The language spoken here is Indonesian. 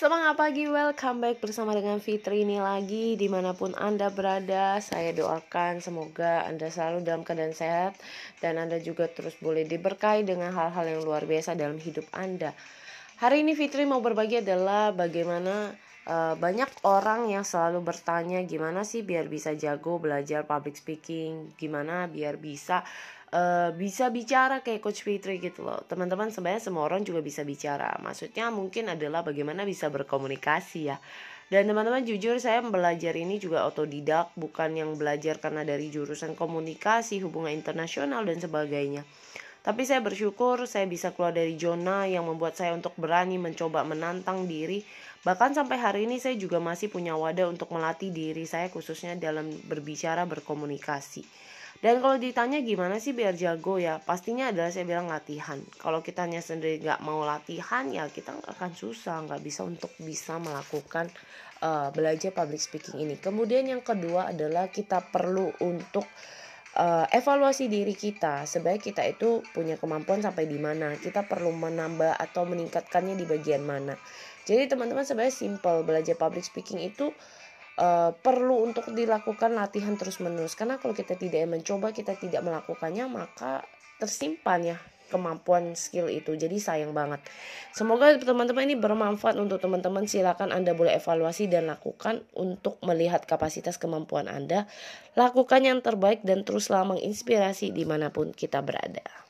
Semangat pagi, welcome back bersama dengan Fitri ini lagi Di mana pun Anda berada, saya doakan semoga Anda selalu dalam keadaan sehat Dan Anda juga terus boleh diberkahi dengan hal-hal yang luar biasa dalam hidup Anda. Hari ini Fitri mau berbagi adalah bagaimana uh, banyak orang yang selalu bertanya gimana sih biar bisa jago belajar public speaking Gimana biar bisa uh, bisa bicara kayak Coach Fitri gitu loh. Teman-teman sebenarnya semua orang juga bisa bicara. Maksudnya mungkin adalah bagaimana bisa berkomunikasi ya. Dan teman-teman jujur saya belajar ini juga otodidak, bukan yang belajar karena dari jurusan komunikasi, hubungan internasional dan sebagainya. Tapi saya bersyukur saya bisa keluar dari zona yang membuat saya untuk berani mencoba menantang diri. Bahkan sampai hari ini saya juga masih punya wadah untuk melatih diri saya khususnya dalam berbicara berkomunikasi. Dan kalau ditanya gimana sih biar jago ya, pastinya adalah saya bilang latihan. Kalau kita hanya sendiri nggak mau latihan ya kita akan susah, nggak bisa untuk bisa melakukan uh, belajar public speaking ini. Kemudian yang kedua adalah kita perlu untuk uh, evaluasi diri kita. Sebaik kita itu punya kemampuan sampai di mana, kita perlu menambah atau meningkatkannya di bagian mana. Jadi teman-teman sebenarnya simple belajar public speaking itu uh, perlu untuk dilakukan latihan terus-menerus karena kalau kita tidak mencoba kita tidak melakukannya maka tersimpan ya kemampuan skill itu. Jadi sayang banget. Semoga teman-teman ini bermanfaat untuk teman-teman. Silakan anda boleh evaluasi dan lakukan untuk melihat kapasitas kemampuan anda. Lakukan yang terbaik dan teruslah menginspirasi di mana pun kita berada